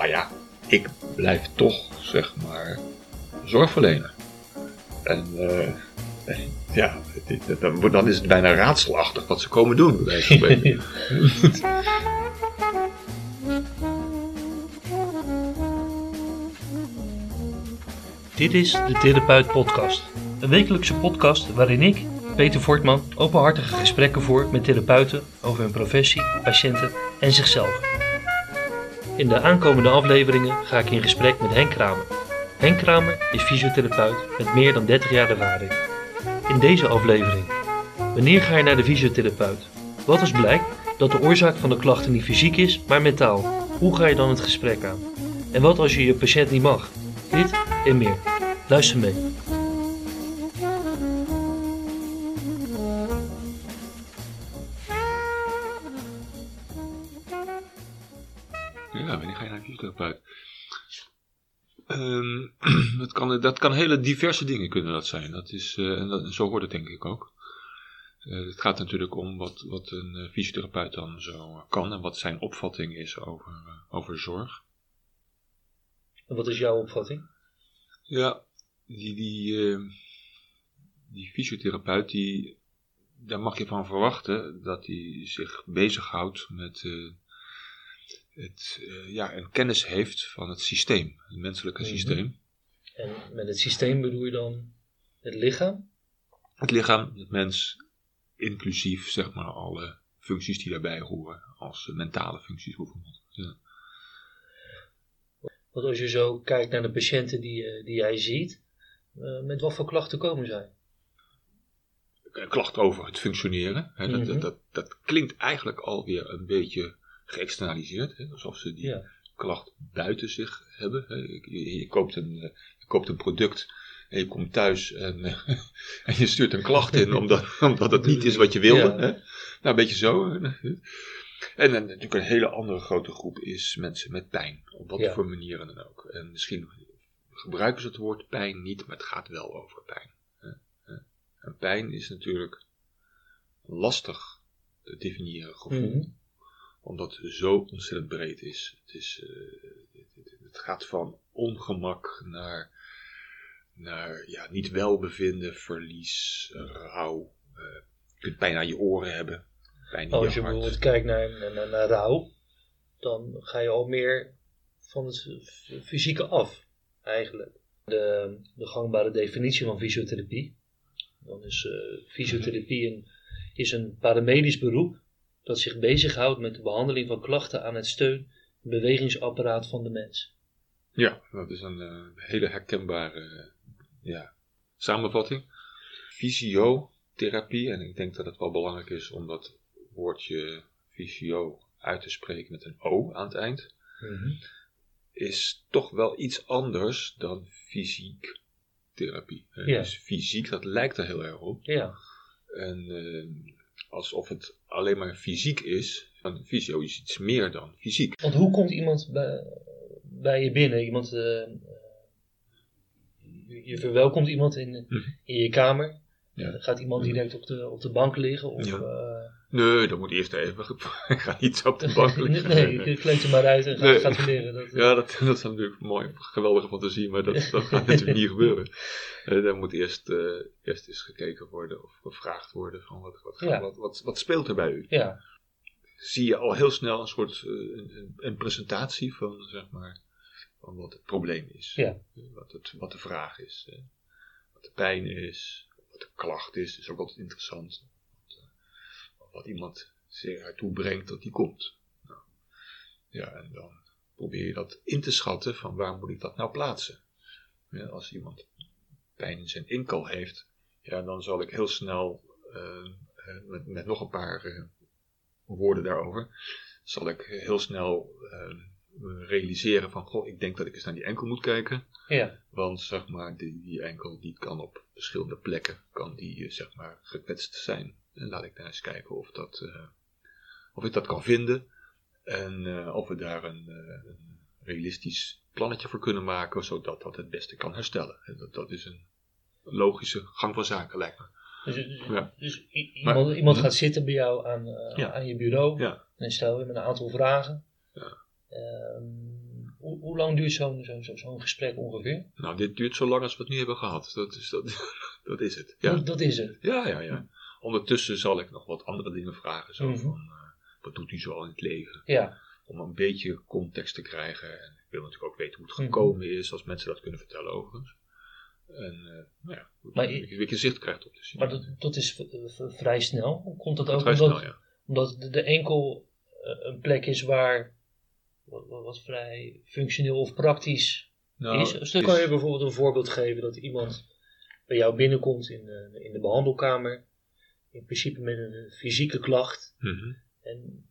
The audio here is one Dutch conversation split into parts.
Maar ja, ik blijf toch, zeg maar, zorgverlener. En eh, ja, dan, is het bijna raadselachtig wat ze komen doen. Dit is de Therapeut Podcast. Een wekelijkse podcast waarin ik, Peter Voortman, openhartige gesprekken voer met therapeuten over hun professie, patiënten en zichzelf. In de aankomende afleveringen ga ik in gesprek met Henk Kramer. Henk Kramer is fysiotherapeut met meer dan 30 jaar ervaring. In deze aflevering. Wanneer ga je naar de fysiotherapeut? Wat als blijkt dat de oorzaak van de klachten niet fysiek is, maar mentaal? Hoe ga je dan het gesprek aan? En wat als je je patiënt niet mag? Dit en meer. Luister mee. Dat, kan, dat kan hele diverse dingen kunnen dat zijn. Dat is, eh, en, dat, zo hoort het denk ik ook. Eh, het gaat natuurlijk om wat, wat een eh, fysiotherapeut dan zo kan en wat zijn opvatting is over, eh, over zorg. En wat is jouw opvatting? Ja, die, die, eh, die fysiotherapeut, die, daar mag je van verwachten dat hij zich bezighoudt met eh, het, eh, ja, en kennis heeft van het systeem, het menselijke Mhm. systeem. En met het systeem bedoel je dan het lichaam? Het lichaam, het mens, inclusief zeg maar alle functies die daarbij horen, als mentale functies bijvoorbeeld. Ja. Want als je zo kijkt naar de patiënten die, eh, die jij ziet, eh, met wat voor klachten komen zij? Een klacht over het functioneren, hè, dat, Mhm. dat, dat, dat klinkt eigenlijk alweer een beetje geëxternaliseerd, hè, alsof ze die Ja. Klacht buiten zich hebben. Je, je- koopt een, eh, je koopt een product en je komt thuis en, eh, en je stuurt een klacht in omdat, omdat het niet is wat je wilde. Ja. Hè? Nou, een beetje zo. En dan natuurlijk een hele andere grote groep is mensen met pijn, op wat Ja. voor manieren dan ook. En misschien gebruiken ze het woord pijn niet, maar het gaat wel over pijn. En pijn is natuurlijk lastig te definiëren gevoel Mhm. Omdat het zo ontzettend breed is. Het, is, eh, het, gaat van ongemak naar, naar ja, niet welbevinden, verlies, rouw. Eh, je kunt pijn aan je oren hebben, pijn in Als je je hart. bijvoorbeeld kijkt naar, naar, naar, rouw, dan ga je al meer van het fysieke af, eigenlijk. De, de gangbare definitie van fysiotherapie. Dan is eh, fysiotherapie een, is een paramedisch beroep dat zich bezighoudt met de behandeling van klachten aan het steun- en bewegingsapparaat van de mens. Ja, dat is een eh, hele herkenbare eh, ja, samenvatting. Fysiotherapie, en ik denk dat het wel belangrijk is om dat woordje fysio uit te spreken met een O aan het eind. is toch wel iets anders dan fysiek therapie. Ja. Dus fysiek, dat lijkt er heel erg op. Ja, En eh, alsof het alleen maar fysiek is, van fysio is iets meer dan fysiek. want hoe komt iemand bij, bij je binnen? Iemand, eh, je, je verwelkomt iemand in, Mhm. in je kamer. Ja. Gaat iemand direct op de, op de bank liggen? Of, Ja. eh, Nee, dat moet eerst even. Ik ga niet zo op de bank liggen. nee, kleed je maar uit en ga, Nee. gaat leren. Dat, Ja, dat, dat is natuurlijk mooi, geweldige fantasie, maar dat, dat gaat natuurlijk niet gebeuren. Eh daar moet eerst, eh, eerst eens gekeken worden of gevraagd worden van wat, wat, Ja. wat, wat, wat speelt er bij u? ja. zie je al heel snel een soort eh, een, een- presentatie van, zeg maar, van wat het probleem is. Ja. Eh, Wat, het, wat de vraag is. eh, Wat de pijn is. Wat de klacht is. is ook altijd interessant. Wat, iemand zich ertoe brengt dat die komt. Nou, ja, en dan probeer je dat in te schatten van waar moet ik dat nou plaatsen. Ja, als iemand pijn in zijn inkel heeft, ja, dan zal ik heel snel eh, eh, met, met nog een paar eh, woorden daarover, zal ik heel snel realiseren van, goh, ik denk dat ik eens naar die enkel moet kijken. Ja. Want zeg maar, die, die enkel die kan op verschillende plekken, kan die zeg maar gekwetst zijn. En laat ik daar eens kijken of, dat, eh, of ik dat kan vinden. En eh, of we daar een, eh, een realistisch plannetje voor kunnen maken, zodat dat het beste kan herstellen. En dat, dat is een logische gang van zaken, lijkt me. Dus, dus- Ja. dus i- Maar- iemand, iemand gaat zitten bij jou aan, Ja. aan je bureau Ja. en stel je met een aantal vragen. Ehm, hoe, hoe lang duurt zo'n zo'n zo'n gesprek ongeveer? Nou, dit duurt zo lang als we het nu hebben gehad. Dat is, dat, dat is het. Ja. Dat, dat is het. ja, ja, ja. Ondertussen zal ik nog wat andere dingen vragen. Zo Mhm. van, eh, wat doet u zo al in het leven? Ja. Om een beetje context te krijgen. En ik wil natuurlijk ook weten hoe het Mhm. gekomen is, als mensen dat kunnen vertellen overigens. En uh, nou ja, Maar dat je- je, je zicht krijgt op de Maar situatie. dat, dat is vrij snel. Komt dat ook omdat, snel, ja. omdat de, enkel eh, een plek is waar wat, vrij functioneel of praktisch Nou, is? Dus dan kan je bijvoorbeeld een voorbeeld geven dat iemand bij jou binnenkomt in de, in de behandelkamer. In principe met een fysieke klacht. Mhm. En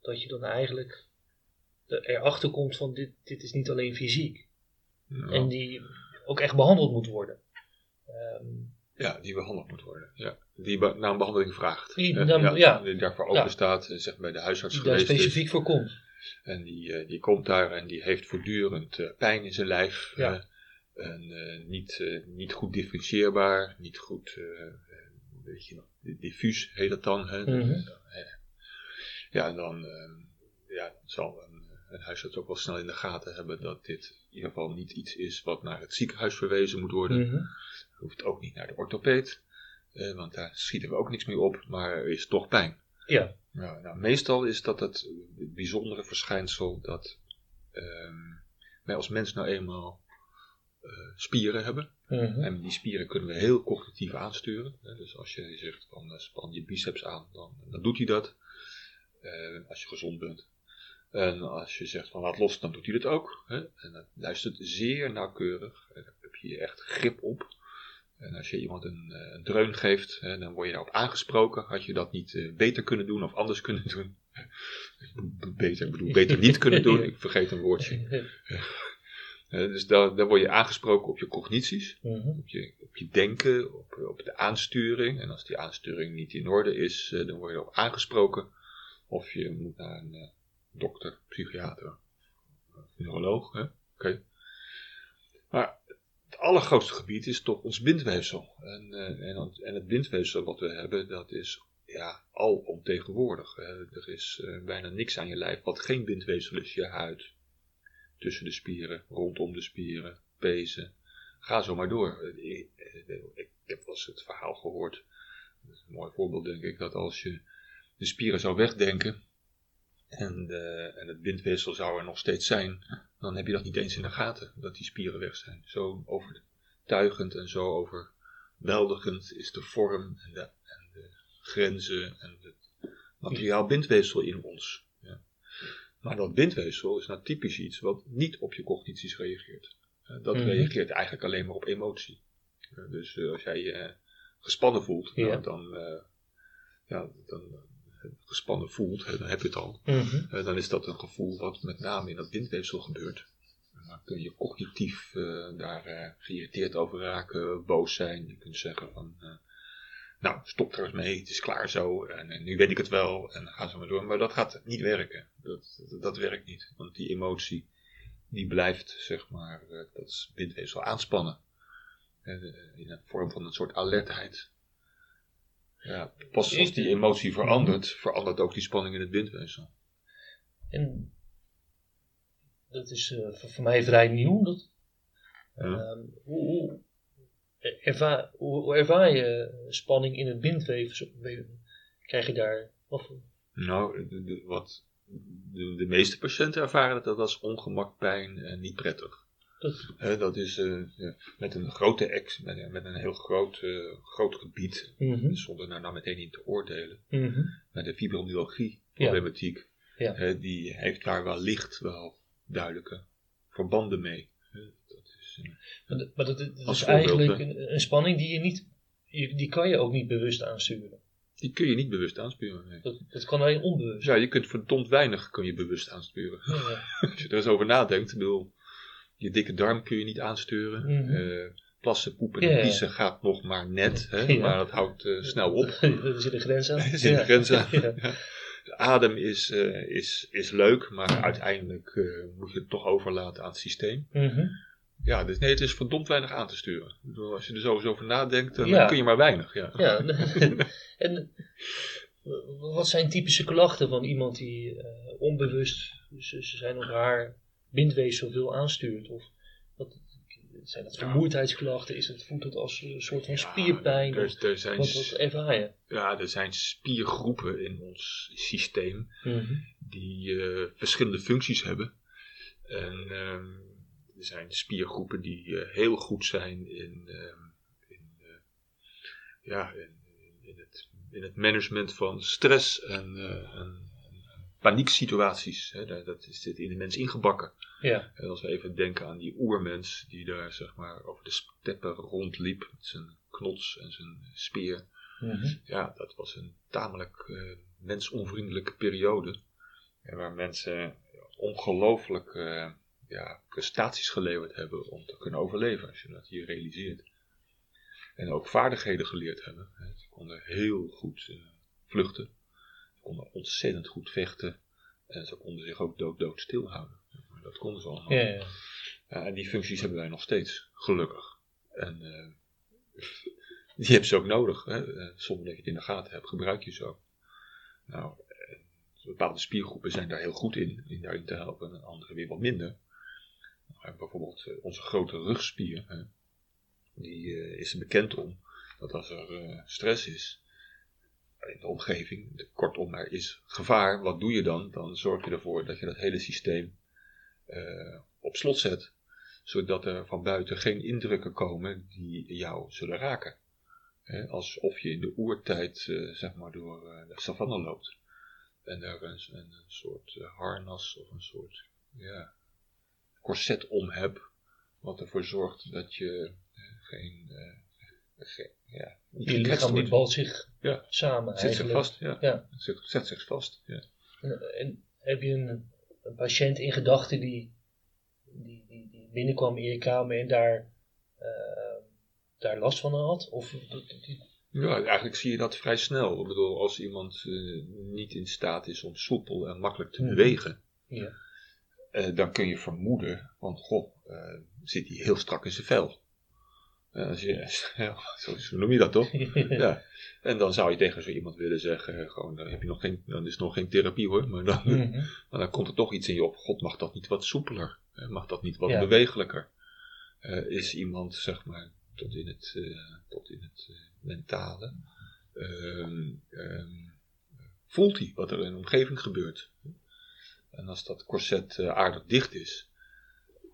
dat je dan eigenlijk er- erachter komt van dit, dit is niet alleen fysiek. Nou, En die ook echt behandeld moet worden. Ehm, Ja, die behandeld moet worden. Ja. Die be- naar een behandeling vraagt. Die dan- ja. Die daarvoor Ja. open staat, zeg bij de huisarts die daar geweest is. specifiek voor komt. En die, eh, die komt daar en die heeft voortdurend eh, pijn in zijn lijf. Ja. en eh, niet, niet goed differentieerbaar, niet goed, weet je nog, diffuus heet dat dan. Hè? Mhm. Eh, Ja, dan, eh, ja, zal een, een huisarts ook wel snel in de gaten hebben dat dit in ieder geval niet iets is wat naar het ziekenhuis verwezen moet worden. Mhm. Hoeft ook niet naar de orthopeed, eh, want daar schieten we ook niks mee op, maar er is toch pijn. Ja. Ja, nou, meestal is dat het bijzondere verschijnsel dat ehm, wij als mens nou eenmaal eh, spieren hebben. Mhm. En die spieren kunnen we heel cognitief aansturen. Hè. Dus als je zegt van eh, span je biceps aan, dan, dan doet hij dat. Eh, als je gezond bent. En als je zegt van laat los, dan doet hij dat ook. Hè. En dat luistert zeer nauwkeurig. En daar heb je echt grip op. En als je iemand een, eh, een dreun geeft, hè, dan word je daarop aangesproken. Had je dat niet beter kunnen doen of anders kunnen doen? beter, ik bedoel, beter niet kunnen doen. Ik vergeet een woordje. Eh, dus daar, daar word je aangesproken op je cognities Mhm. op je, op je denken, op, op de aansturing. En als die aansturing niet in orde is, eh, dan word je erop aangesproken. Of je moet naar een eh, dokter, psychiater, neuroloog. hè. Oké. Maar het allergrootste gebied is toch ons bindweefsel. En, en, het- en het bindweefsel wat we hebben, dat is ja, alomtegenwoordig. Er is bijna niks aan je lijf wat geen bindweefsel is. Je huid, tussen de spieren, rondom de spieren, pezen. Ga zo maar door. Ik, ik, ik heb wel eens het verhaal gehoord. Dat is een mooi voorbeeld, denk ik, dat als je de spieren zou wegdenken en, de, en het bindweefsel zou er nog steeds zijn, dan heb je dat niet eens in de gaten, dat die spieren weg zijn. Zo overtuigend en zo overweldigend is de vorm en de, en de grenzen en het materiaal bindweefsel in ons. Maar dat bindweefsel is nou typisch iets wat niet op je cognities reageert. Eh, Dat Mhm. reageert eigenlijk alleen maar op emotie. Eh, dus eh, als jij je gespannen voelt, nou, dan, eh, ja, dan gespannen voelt, dan heb je het al. Mhm. Dan is dat een gevoel wat met name in dat bindweefsel gebeurt. Dan kun je cognitief daar geïrriteerd over raken, boos zijn. Je kunt zeggen van, nou stop er eens mee, het is klaar zo. En, en nu weet ik het wel en dan gaan ze maar door. Maar dat gaat niet werken. Dat, dat, dat werkt niet. Want die emotie, die blijft zeg maar eh, dat bindweefsel aanspannen. Eh, in de vorm van een soort alertheid. Ja, pas als die emotie verandert, verandert ook die spanning in het bindweefsel. En dat is eh, voor, mij vrij nieuw. Dat, Ja. Ehm, hoe, ervaar, hoe, ervaar je spanning in het bindweefsel? Krijg je daar... Of, Nou, de, de- wat de, de meeste patiënten ervaren dat als ongemak, pijn en niet prettig. dat, dat is eh, met een grote ex, met, een- met een heel groot, eh, groot gebied, Mhm, zonder daar nou meteen in te oordelen. mhm. Maar de fibromyalgie Ja. problematiek, Ja. hè, die heeft daar wellicht wel duidelijke verbanden mee. Maar, dat- maar dat, dat Als is eigenlijk een, een spanning die je niet... Die kan je ook niet bewust aansturen. die kun je niet bewust aansturen. nee. Dat, dat kan alleen onbewust. Ja, je kunt verdomd weinig kun je bewust aansturen. Ja. Als je er eens over nadenkt, bedoel, je dikke darm kun je niet aansturen. Mhm. Eh, plassen, poepen en ja. pissen gaat nog maar net, hè, Ja. maar dat houdt eh, snel op. er zit een grens aan. Er zit een grens aan. De adem is, eh, is, is leuk, maar uiteindelijk moet je het toch overlaten aan het systeem. Mhm. Ja, dus nee, het is verdomd weinig aan te sturen. Als je er zo eens over nadenkt, dan Ja. kun je maar weinig. Ja. Ja, en wat zijn typische klachten van iemand die eh, onbewust, dus ze zijn of haar bindweefsel veel aanstuurt? Of wat, zijn dat Ja. vermoeidheidsklachten? Is het, voelt het als een soort van Ja, spierpijn? Er, Of er, zijn, wat, wat ervaar je? ja, er zijn spiergroepen in ons systeem Mhm. die eh, verschillende functies hebben. En ehm, er zijn spiergroepen die eh, heel goed zijn in, ehm, in, eh, ja, in, in, het, in het management van stress en, eh, en, panieksituaties. Hè. Dat, dat zit in de mens ingebakken. Ja. En als we even denken aan die oermens die daar zeg maar over de steppen rondliep met zijn knots en zijn speer. Mhm. Ja, dat was een tamelijk eh, mensonvriendelijke periode. Waar mensen ongelooflijk ja, prestaties geleverd hebben om te kunnen overleven, als je dat hier realiseert. En ook vaardigheden geleerd hebben. Ze konden heel goed eh, vluchten. Ze konden ontzettend goed vechten. En ze konden zich ook dood, dood stilhouden. Dat konden ze allemaal. Ja, ja. En die functies hebben wij nog steeds, gelukkig. En eh, die hebben ze ook nodig. Hè? Eh, Zonder dat je het in de gaten hebt, gebruik je ze ook. Nou, bepaalde spiergroepen zijn daar heel goed in, in daarin te helpen, en andere weer wat minder. Bijvoorbeeld eh, onze grote rugspier, hè, die eh, is er bekend om dat als er eh, stress is in de omgeving, kortom er is gevaar, wat doe je dan? Dan zorg je ervoor dat je dat hele systeem op slot zet, zodat er van buiten geen indrukken komen die jou zullen raken. Alsof je in de oertijd eh, zeg maar door de savanne loopt. En er een, een, soort harnas of een soort ja, corset om hebt, wat ervoor zorgt dat je eh, geen, eh, geen ja, Je lichaam die balt zich Ja. samen Zit zich vast, ja. Ja. Zet, zet zich vast, ja. En, en heb je een, een patiënt in gedachten die, die, die, die binnenkwam in je kamer en daar, eh, daar last van had? Of die- Ja, eigenlijk zie je dat vrij snel. Ik bedoel, als iemand niet in staat is om soepel en makkelijk te Mhm. bewegen, ja. Eh, dan kun je vermoeden, want goh, eh, zit hij heel strak in zijn vel. Eh, als je, ja, zo, zo noem je dat toch? Ja. En dan zou je tegen zo iemand willen zeggen, gewoon, dan, heb je nog geen, dan is nog geen therapie hoor, maar dan, Mhm. maar dan komt er toch iets in je op. God, mag dat niet wat soepeler? Mag dat niet wat Ja. bewegelijker? Is iemand, zeg maar, tot in het, tot in het mentale, ehm, ehm, voelt hij wat er in de omgeving gebeurt? En als dat corset eh, aardig dicht is,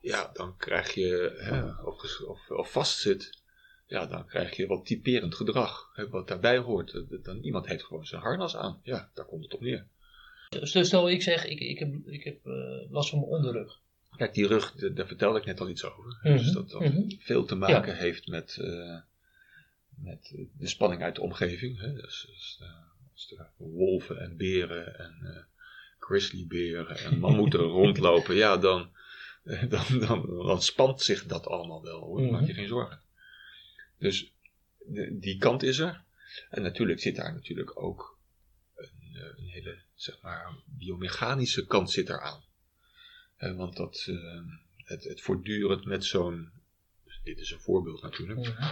ja, dan krijg je, hè, of, of, of vastzit, ja, dan krijg je wat typerend gedrag, hè, wat daarbij hoort. Dan, iemand heeft gewoon zijn harnas aan. Ja, daar komt het op neer. Stel, stel ik zeg, ik, ik heb, ik heb eh, last van mijn onderrug. Kijk, die rug, daar vertelde ik net al iets over. Mhm, Dus dat dat mhm. veel te maken heeft met, eh, met de spanning uit de omgeving. Hè? Dus, dus, als er wolven en beren en grizzlyberen en mammoeten rondlopen, ja, dan, dan, dan, dan spant zich dat allemaal wel hoor. Maak je Mhm. geen zorgen. Dus de- die kant is er. En natuurlijk zit daar natuurlijk ook een, eh, een hele, zeg maar, biomechanische kant zit eraan. Eh, want dat, eh, het, het voortdurend met zo'n, dit is een voorbeeld natuurlijk, Mhm.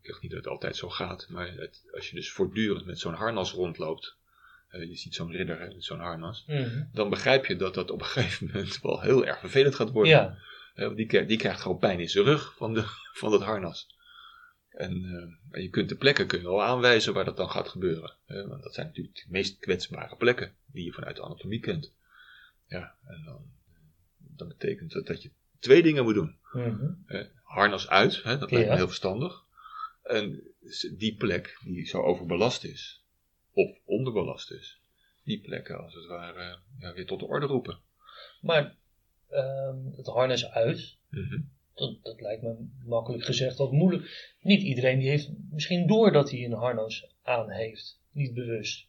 ik zeg niet dat het altijd zo gaat, maar het, als je dus voortdurend met zo'n harnas rondloopt, je ziet zo'n ridder zo'n harnas, Mhm. dan begrijp je dat dat op een gegeven moment wel heel erg vervelend gaat worden. Ja, Eh, die, krijgt- die krijgt gewoon pijn in zijn rug van, de, van dat harnas. En, eh, en je kunt de plekken kun je wel aanwijzen waar dat dan gaat gebeuren. want dat zijn natuurlijk de meest kwetsbare plekken die je vanuit de anatomie kent. Ja, en dan, dan betekent dat dat je twee dingen moet doen. Eh, harnas uit, hè, dat lijkt me heel verstandig. En die plek die zo overbelast is, of onderbelast is, die plekken als het ware ja, weer tot de orde roepen. maar ehm, het harnas uit, Mhm. dat, dat lijkt me makkelijk gezegd wat moeilijk. Niet iedereen die heeft misschien door dat hij een harnas aan heeft, niet bewust.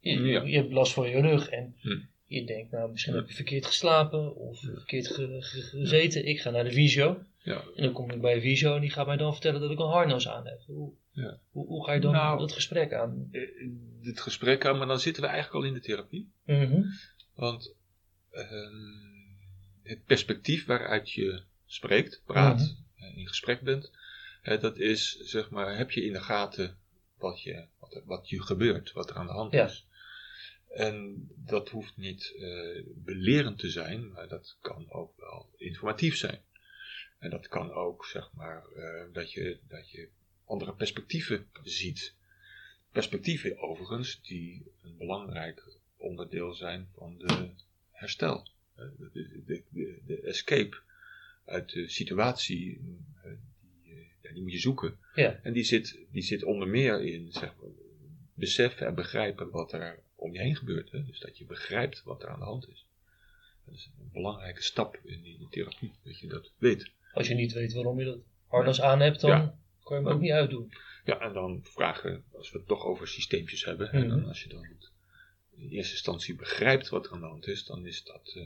Je, Ja. je hebt last van je rug en Hm. Je denkt, nou misschien heb je verkeerd geslapen of verkeerd ge- ge- gezeten. Ik ga naar de visio Ja. en dan kom ik bij de visio en die gaat mij dan vertellen dat ik een harnas aan heb. Hoe, Ja. hoe, hoe ga je dan Nou, dat gesprek aan? Eh, dit gesprek aan, maar dan zitten we eigenlijk al in de therapie. Mhm. Want ehm, het perspectief waaruit je spreekt, praat, eh, in gesprek bent, dat is, zeg maar, heb je in de gaten wat je, wat, wat je gebeurt, wat er aan de hand Ja. is. En dat hoeft niet uh, belerend te zijn, maar dat kan ook wel informatief zijn. En dat kan ook, zeg maar, uh, dat, je, dat je andere perspectieven ziet. Perspectieven overigens die een belangrijk onderdeel zijn van de herstel. De, de, de, de escape uit de situatie, die, ja, die moet je zoeken. Ja. En die zit, die zit onder meer in zeg maar, beseffen en begrijpen wat er om je heen gebeurt. Hè? Dus dat je begrijpt wat er aan de hand is. Dat is een belangrijke stap in die therapie, dat je dat weet. Als je niet weet waarom je dat harnas aan hebt, dan Ja. kan je hem ook niet uitdoen. Ja, en dan vragen, als we het toch over systeempjes hebben, Mhm. en dan als je dan in eerste instantie begrijpt wat er aan de hand is, dan is dat, eh,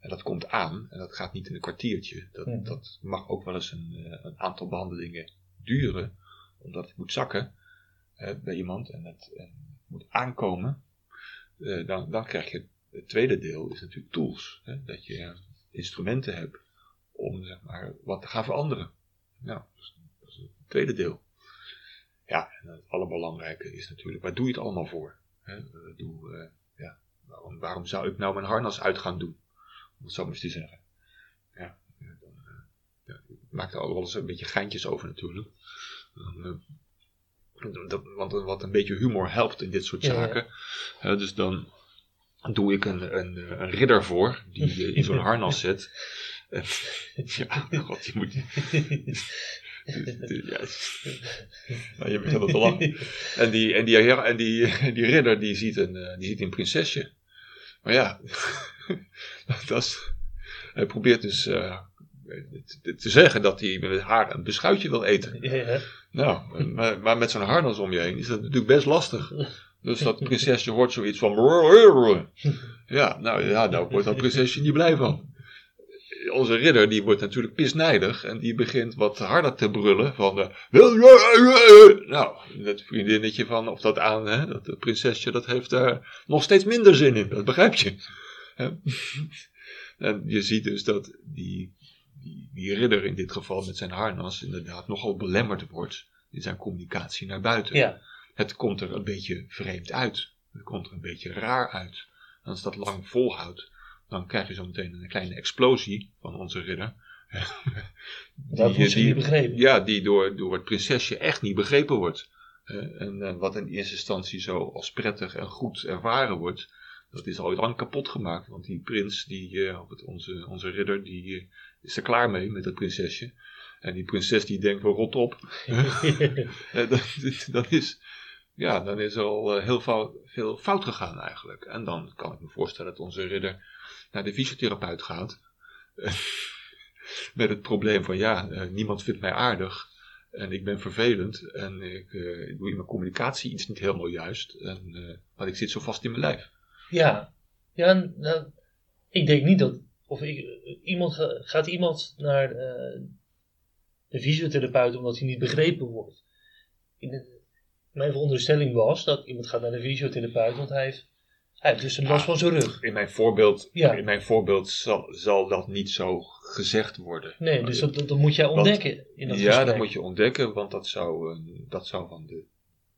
en dat komt aan, en dat gaat niet in een kwartiertje. Dat, Mhm. dat mag ook wel eens een, eh, een aantal behandelingen duren, omdat het moet zakken bij iemand en het, en moet aankomen. Eh, dan, dan krijg je het tweede deel, is natuurlijk tools. Hè? Dat je instrumenten hebt om zeg maar, wat te gaan veranderen. Nou, dat is, dat is het tweede deel. Ja, en het allerbelangrijke is natuurlijk, waar doe je het allemaal voor? Hè? Eh, doe, eh, ja, waarom, zou ik nou mijn harnas uit gaan doen? Om het zo maar eens te zeggen. Ja, dan, ik maak er al wel eens een beetje geintjes over natuurlijk. Dan, want wat een beetje humor helpt in dit soort Ja, ja. zaken. Dus dan doe ik een, een, een ridder voor, die je in zo'n harnas. En, ja, god, je moet... Ja, nou, je begint al te lachen. En die, en die, en die, die ridder die ziet, een, eh, die ziet een prinsesje. Maar ja, dat is, hij probeert dus eh, te, te zeggen dat hij met haar een beschuitje wil eten. Ja, ja. Nou, maar, maar met zo'n harnas om je heen is dat natuurlijk best lastig. Dus dat prinsesje hoort zoiets van. Ja, nou ja, daar wordt dat prinsesje niet blij van. Onze ridder die wordt natuurlijk pisnijdig en die begint wat harder te brullen van de, nou, dat vriendinnetje van, of dat aan, hè, dat prinsesje, dat heeft daar nog steeds minder zin in, dat begrijp je. En je ziet dus dat die, die, die ridder in dit geval met zijn harnas inderdaad nogal belemmerd wordt in zijn communicatie naar buiten. Ja. Het komt er een beetje vreemd uit. Het komt er een beetje raar uit. En als dat lang volhoudt, dan krijg je zo meteen een kleine explosie van onze ridder. Dat wordt ze niet begrepen. Ja, die door, door het prinsesje echt niet begrepen wordt. En eh, wat in eerste instantie zo als prettig en goed ervaren wordt, dat is al lang kapot gemaakt. Want die prins, die, eh, onze, onze ridder, die eh, is er klaar mee met dat prinsesje. En die prinses die denkt van rot op. Eh, dan, dan is, ja, dan is er al eh, heel fout, veel fout gegaan eigenlijk. En dan kan ik me voorstellen dat onze ridder naar de fysiotherapeut gaat. met het probleem van ja, eh, niemand vindt mij aardig. En ik ben vervelend. En ik doe in mijn communicatie iets niet helemaal juist. En, want ik zit zo vast in mijn lijf. Ja, ja nou, ik denk niet dat. Of iemand ga- gaat iemand naar eh, de fysiotherapeut omdat hij niet begrepen wordt. In de- mijn veronderstelling was dat iemand gaat naar de fysiotherapeut want hij heeft, hij heeft dus een last van zijn rug. In mijn voorbeeld, Ja. in mijn voorbeeld zal, zal dat niet zo gezegd worden. Nee, dus dat, dat, moet jij Want- ontdekken in dat ja, gesprek. dat moet je ontdekken, want dat zou, een- dat zou van, de,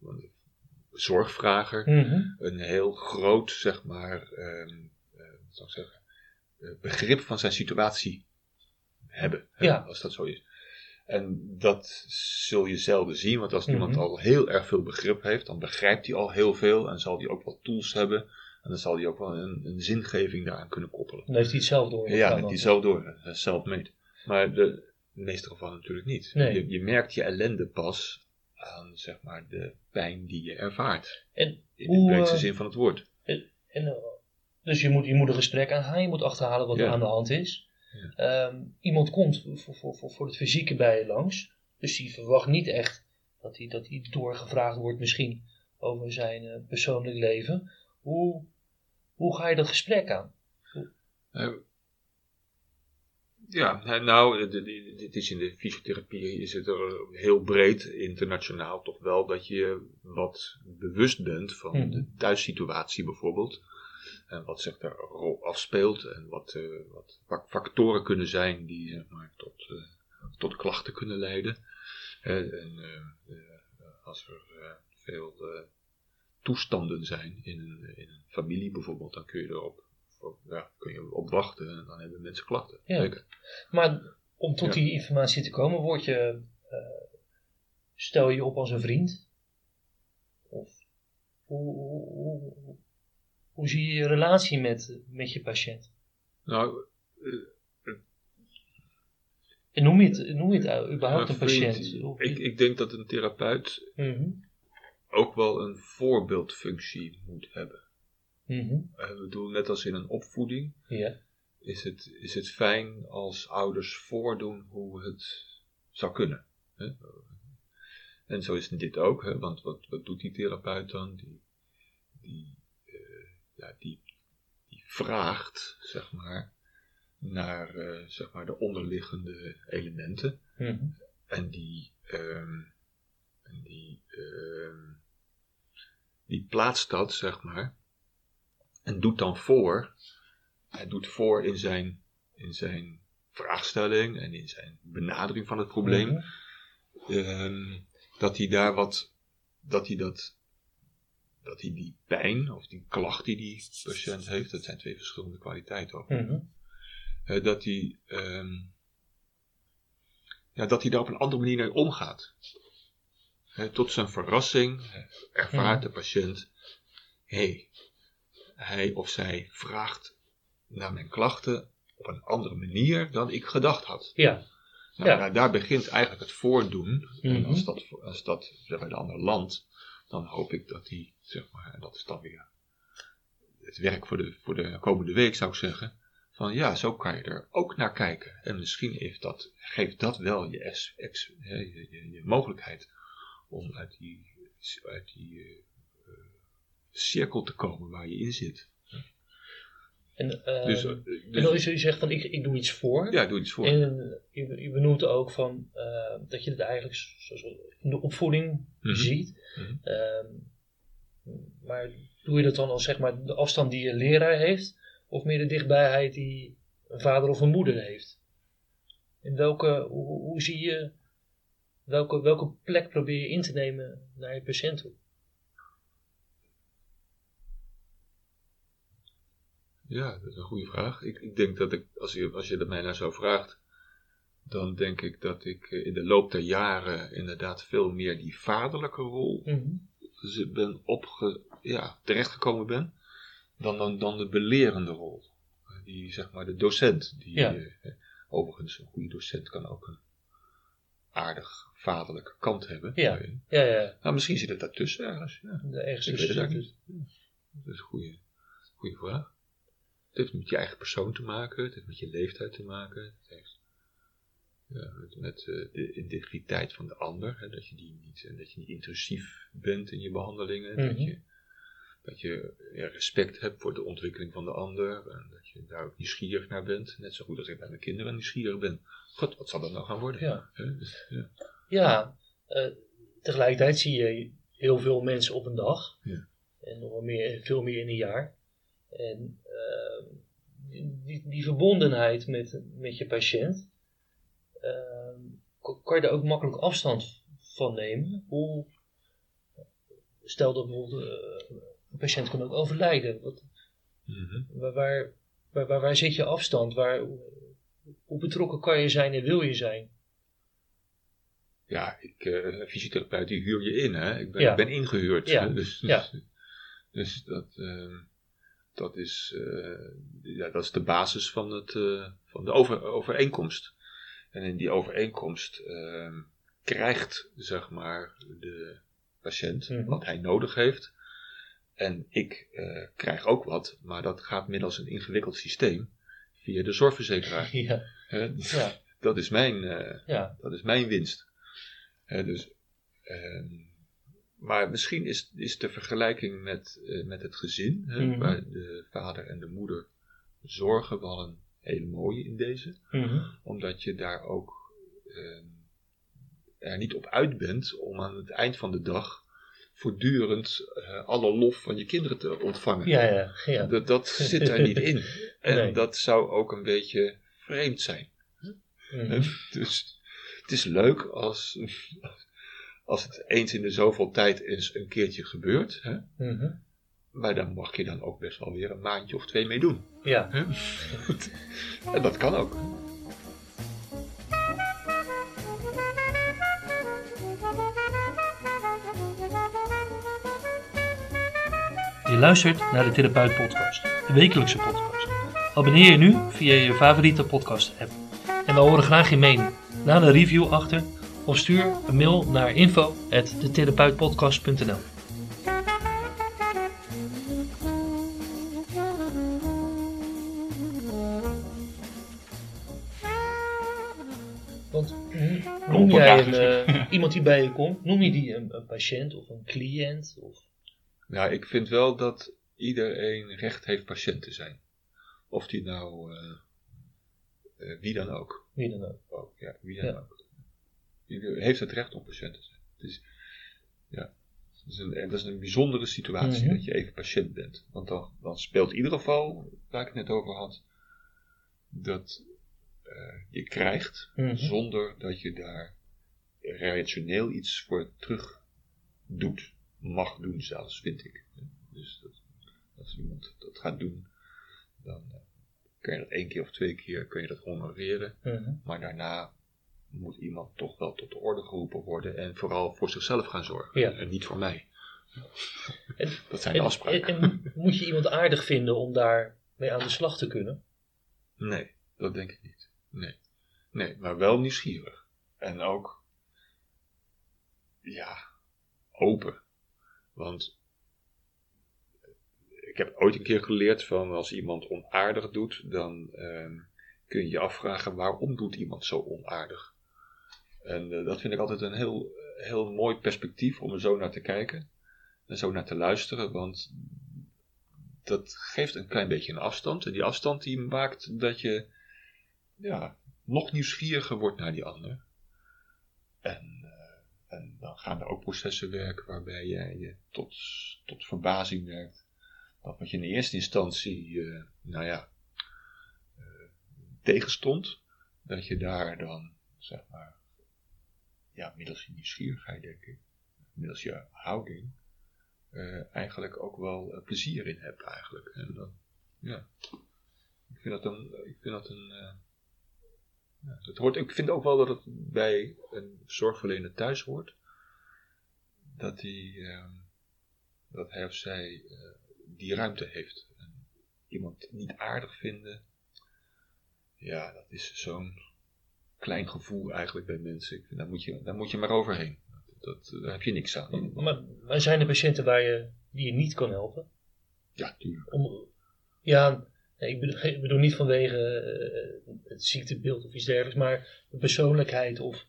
van de zorgvrager Mhm. een heel groot, zeg maar, wat zou ik zeggen, begrip van zijn situatie hebben. hè, Ja. Als dat zo is. En dat zul je zelden zien, want als iemand Mhm. al heel erg veel begrip heeft, dan begrijpt hij al heel veel en zal hij ook wat tools hebben. En dan zal hij ook wel een, een zingeving daaraan kunnen koppelen. Dan heeft hij het zelf door. Ja, dat hij zelf door, eh, zelf meet. Maar de, in de meeste gevallen natuurlijk niet. Nee. Je, je merkt je ellende pas aan, zeg maar, de pijn die je ervaart. En, In Hoe, de breedste eh, zin van het woord. en, eh, dus je moet, je moet een gesprek aangaan, je moet achterhalen wat er aan de hand is. Ehm, iemand komt voor, voor, voor, voor het fysieke bij je langs, dus die verwacht niet echt dat hij, dat hij doorgevraagd wordt misschien over zijn eh, persoonlijk leven. Hoe, hoe ga je dat gesprek aan? Eh, ja, nou, dit is in de fysiotherapie is het er heel breed, internationaal toch wel, dat je wat bewust bent van Mhm. de thuissituatie bijvoorbeeld. En wat zich daar rol afspeelt en wat, eh, wat fac- factoren kunnen zijn die zeg maar, tot, eh, tot klachten kunnen leiden. En eh, als er veel toestanden zijn in een, in een familie bijvoorbeeld, dan kun je erop voor- ja, kun je op wachten en dan hebben mensen klachten. Ja. Zeker. Maar om tot Ja. die informatie te komen, word je, stel je je op als een vriend? Of hoe, hoe, hoe, hoe zie je je relatie met, met je patiënt? Nou, eh, En noem je het, noem je het überhaupt een vriend, patiënt? Ik, ik denk dat een therapeut Mhm, ook wel een voorbeeldfunctie moet hebben. mhm, Eh, Ik bedoel, net als in een opvoeding Ja, is het, is het fijn als ouders voordoen hoe het zou kunnen. Hè? En zo is dit ook, hè? want wat, wat doet die therapeut dan? Die, die, eh, ja, die, die vraagt, zeg maar, naar eh, zeg maar de onderliggende elementen. mhm, En die, ehm, en die, ehm, die plaatst dat, zeg maar, en doet dan voor, hij doet voor in zijn, in zijn vraagstelling en in zijn benadering van het probleem, mhm. ehm, dat hij daar wat, dat hij dat, dat hij die pijn of die klacht die die patiënt heeft, dat zijn twee verschillende kwaliteiten ook, Mhm. eh, dat hij, ehm, ja, dat hij daar op een andere manier mee omgaat. Tot zijn verrassing eh, ervaart Mhm. de patiënt, hé, hij of zij vraagt naar mijn klachten op een andere manier dan ik gedacht had. Ja, Nou, Ja. daar, daar begint eigenlijk het voordoen. En Mhm. als dat, als dat zeg maar, de ander landt, dan hoop ik dat die, zeg maar, en dat is dan weer het werk voor de, voor de komende week, zou ik zeggen. Van ja, zo kan je er ook naar kijken. En misschien heeft dat, geeft dat wel je, ex, ex- hè, je, je, je mogelijkheid om uit die, uit die eh, eh, cirkel te komen waar je in zit. en, eh, Dus, dus zegt van ik, ik doe iets voor. ja, doe iets voor. En je, je benoemt ook van dat je het eigenlijk in de opvoeding Mhm. ziet. Mhm. Ehm, maar doe je dat dan als zeg maar de afstand die je leraar heeft, of meer de dichtbijheid die een vader of een moeder heeft? In welke, hoe, hoe zie je, welke, welke plek probeer je in te nemen naar je patiënt toe? Ja, dat is een goede vraag. Ik, ik denk dat ik, als je, als je dat mij nou zo vraagt, dan denk ik dat ik eh, in de loop der jaren inderdaad veel meer die vaderlijke rol Mhm. Ben opge, ja, terechtgekomen ben, dan, dan, dan de belerende rol. Die, zeg maar, de docent. Die, Ja. eh, overigens, een goede docent kan ook een aardig vaderlijke kant hebben. Ja. Ja, ja, Nou, misschien zit het daartussen ergens. Ja. de ergens Ik weet het tussen eigenlijk niet. Ja, Dat is een goede, goede vraag. Het heeft met je eigen persoon te maken, het heeft met je leeftijd te maken, het heeft met eh, de integriteit van de ander, hè, dat, je die niet, eh, dat je niet intrusief bent in je behandelingen, dat Mhm. je, dat je ja, respect hebt voor de ontwikkeling van de ander en dat je daar ook nieuwsgierig naar bent, net zo goed als ik bij mijn kinderen nieuwsgierig ben. God, wat zal dat nou gaan worden? Ja. Hè, dus, ja. Ja, eh, tegelijkertijd zie je heel veel mensen op een dag. Ja. En nog meer, veel meer in een jaar. En eh, die, die, verbondenheid met, met je patiënt, kan- kan je daar ook makkelijk afstand van nemen. Hoe, stel dat bijvoorbeeld eh, een patiënt kan ook overlijden. Wat, Mhm. waar, waar, waar, waar, waar zit je afstand? Waar, hoe betrokken kan je zijn en wil je zijn? Ja, ik, eh fysiotherapeut, die huur je in, hè. Ik ben, Ja. ik ben ingehuurd. Ja. hè, Dus, Ja. dus, dus dat, ehm, dat, is, eh, ja, dat is de basis van, het, van de over, overeenkomst. En in die overeenkomst ehm, krijgt, zeg maar, de patiënt Mhm. wat hij nodig heeft. En ik eh, krijg ook wat, maar dat gaat middels een ingewikkeld systeem via de zorgverzekeraar. Ja, ja, Dat is mijn, eh, ja. dat is mijn winst. Dus, ehm, maar misschien is, is de vergelijking met, eh, met het gezin, Mhm. waar de vader en de moeder zorgen, wel een hele mooie in deze. Mhm. Omdat je daar ook ehm, er niet op uit bent om aan het eind van de dag voortdurend eh, alle lof van je kinderen te ontvangen. Ja, ja, ja. Dat, dat zit er niet in. En Nee. dat zou ook een beetje vreemd zijn. Mhm. Dus het is leuk als, als het eens in de zoveel tijd eens een keertje gebeurt, hè, Mhm. Maar dan mag je dan ook best wel weer een maandje of twee mee doen. Ja. En dat kan ook. Je luistert naar de Therapeut Podcast, de wekelijkse podcast. Abonneer je nu via je favoriete podcast app. En we horen graag je mening. Laat een review achter of stuur een mail naar info.detherapeutpodcast.nl iemand die bij je komt, noem je die een, een patiënt of een cliënt? Of... Ja, ik vind wel dat iedereen recht heeft patiënt te zijn. Of die nou, eh, eh, wie dan ook. Wie dan ook. ook ja, wie dan Ja. ook. Heeft het recht om patiënt te zijn. Dus, ja, dat is, een, en dat is een bijzondere situatie Mhm. dat je even patiënt bent. Want dan, dan speelt in ieder geval, waar ik het net over had, dat eh, je krijgt Mhm. zonder dat je daar rationeel iets voor terug doet. Mag doen zelfs, vind ik. Dus dat, als iemand dat gaat doen, dan eh, kun je dat één keer of twee keer kun je dat honoreren. Mhm. Maar daarna moet iemand toch wel tot de orde geroepen worden en vooral voor zichzelf gaan zorgen. Ja. En niet voor mij. En- Dat zijn de En, afspraken. en, en moet je iemand aardig vinden om daar mee aan de slag te kunnen? Nee, dat denk ik niet. Nee. Nee, maar wel nieuwsgierig. En ook, ja, open. Want ik heb ooit een keer geleerd van als iemand onaardig doet, dan ehm, kun je je afvragen waarom doet iemand zo onaardig. En eh, dat vind ik altijd een heel, heel mooi perspectief om er zo naar te kijken en zo naar te luisteren, want dat geeft een klein beetje een afstand. En die afstand die maakt dat je ja, nog nieuwsgieriger wordt naar die ander. En, en dan gaan er ook processen werken waarbij je, je tot, tot verbazing werkt. Dat wat je in eerste instantie, eh, nou ja, eh, tegenstond, dat je daar dan, zeg maar, ja, middels je nieuwsgierigheid denk ik, middels je houding, eh, eigenlijk ook wel plezier in hebt eigenlijk. En dan, ja, ik vind dat een, ik vind dat een, ja, het hoort, ik vind ook wel dat het bij een zorgverlener thuis hoort, dat hij, eh, dat hij of zij eh, die ruimte heeft. En iemand niet aardig vinden, ja, dat is zo'n klein gevoel eigenlijk bij mensen. Ik vind, daar, moet je, daar moet je maar overheen. Dat, daar heb je niks aan. Maar, maar zijn er patiënten waar je, die je niet kan helpen? Ja, tuurlijk. Om, ja, ik, bedoel, ik bedoel niet vanwege eh, het ziektebeeld of iets dergelijks, maar de persoonlijkheid of...